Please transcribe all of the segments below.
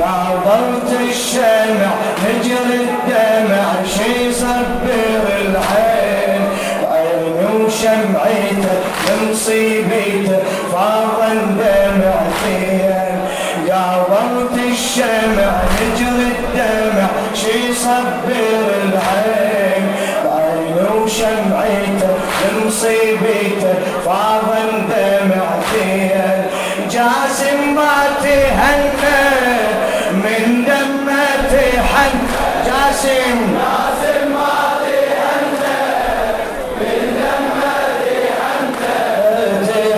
قابلت الشمع نجري الدمع شي صبر العين. عيني وشمعته لمصيبته فاض دمعتين قابلت الشمع نجري الدمع شي صبر العين. عيني وشمعته لمصيبته فاض دمعتين جاسم ما تهنى جاسم جاسم ما تهنى من دمة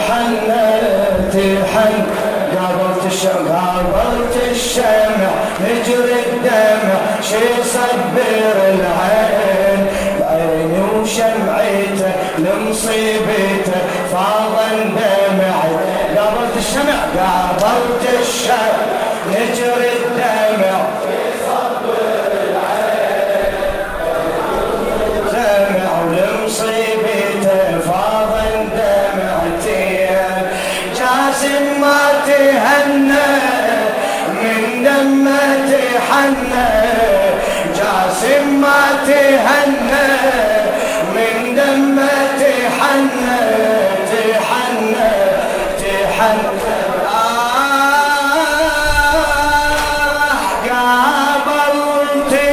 حن تحن قابلت الشمع قابلت الشمع نجري الدمع شي صبر العين بعيني وشمعته لمصيبته فاض دمعته قابلت الشمع قابلت الشمع نجري الدمع. دمه حنى جاسم ما تهنى من دمه حنى تحنى تحنى قابلتي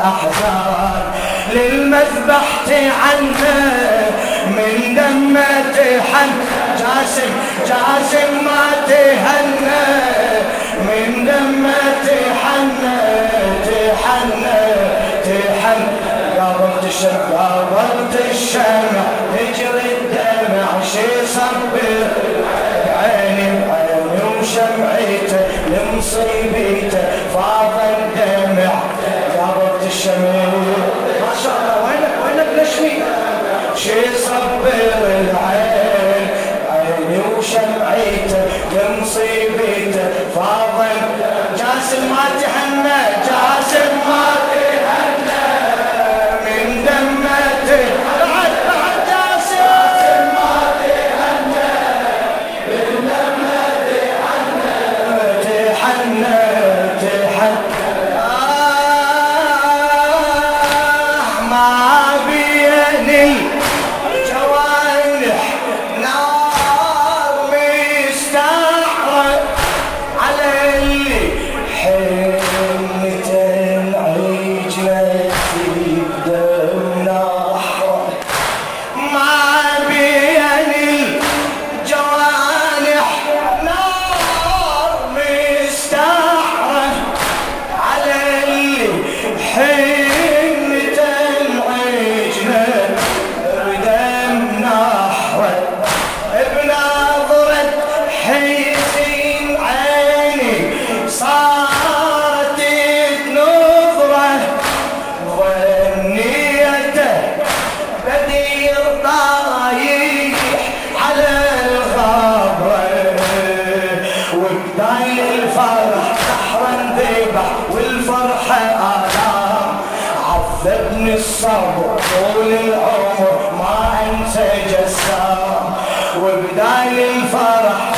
والفرحة أحزان للمذبح تعنى من دمه حن جاسم جاسم ما تهنى. من دمه تحنى تحنى تحن. قابلت الشمع قابلت الشمع. يجري الدمع شي صبر. ذبح والفرحة آلام عذبني الصبر طول العمر ما انسى جسام. وبداية الفرح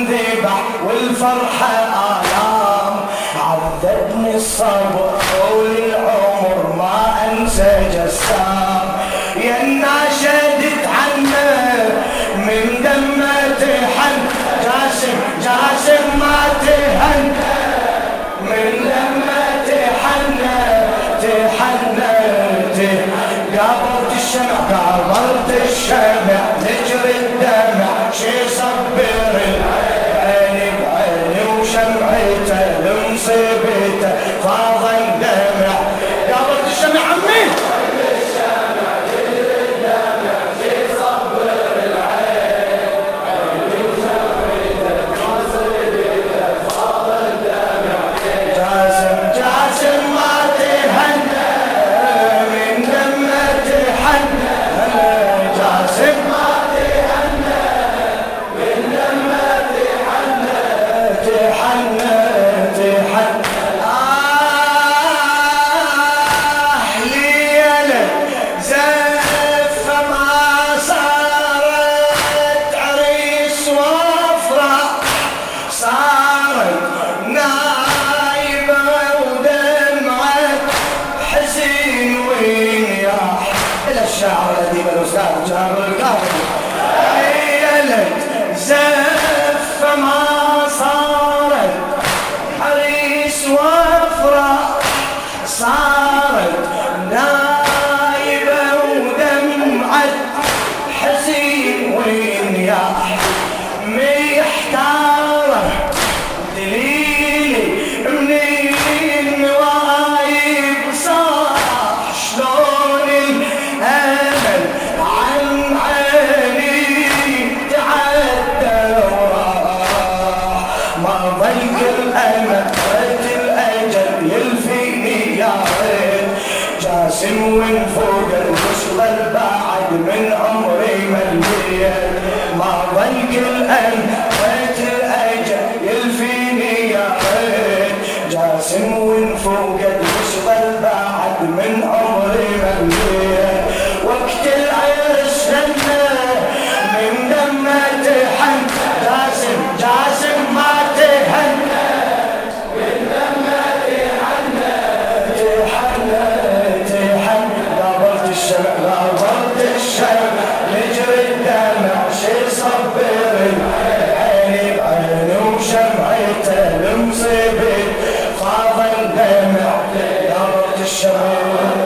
ذبح والفرحة آلام عذبني الصبر طول العمر ما أنسى جسام. يا ناشدت عنه من دمه قابلت to when for شمس بيت خاف الدمع يا رب الشمس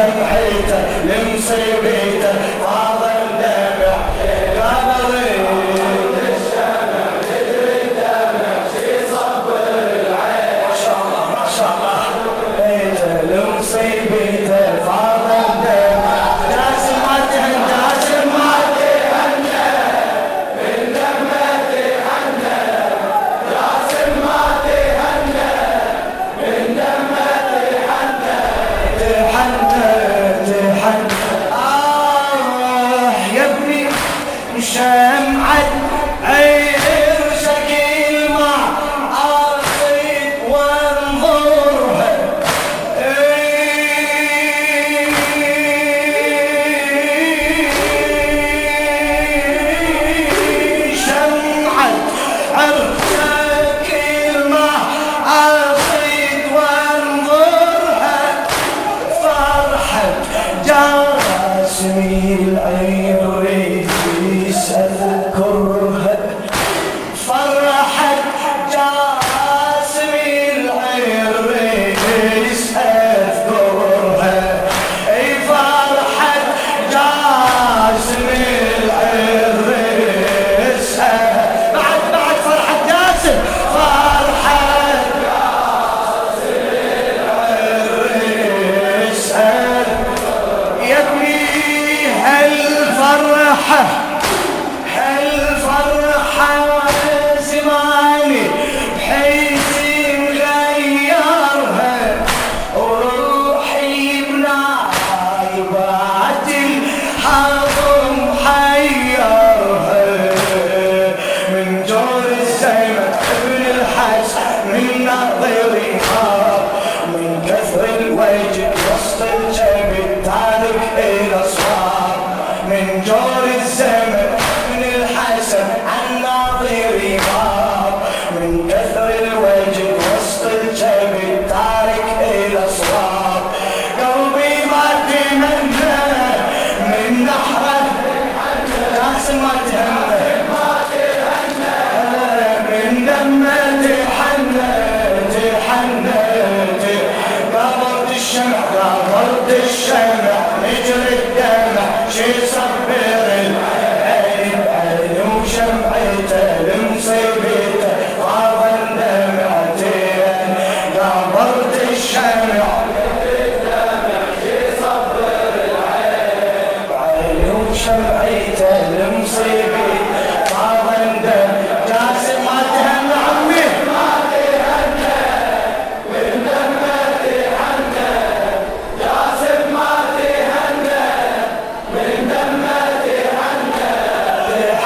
شمعتك لمصير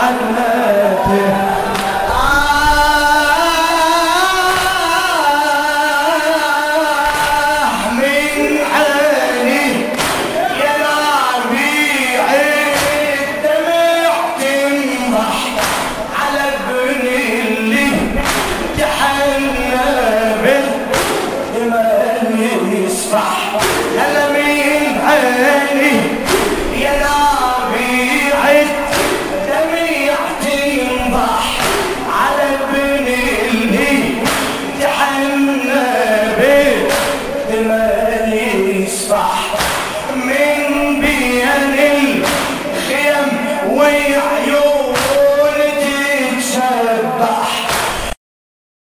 جنته آه، من عيني يا ربيع الدمع تمرح على ابن اللي تحنبه لمن يسفح. هلا من عيني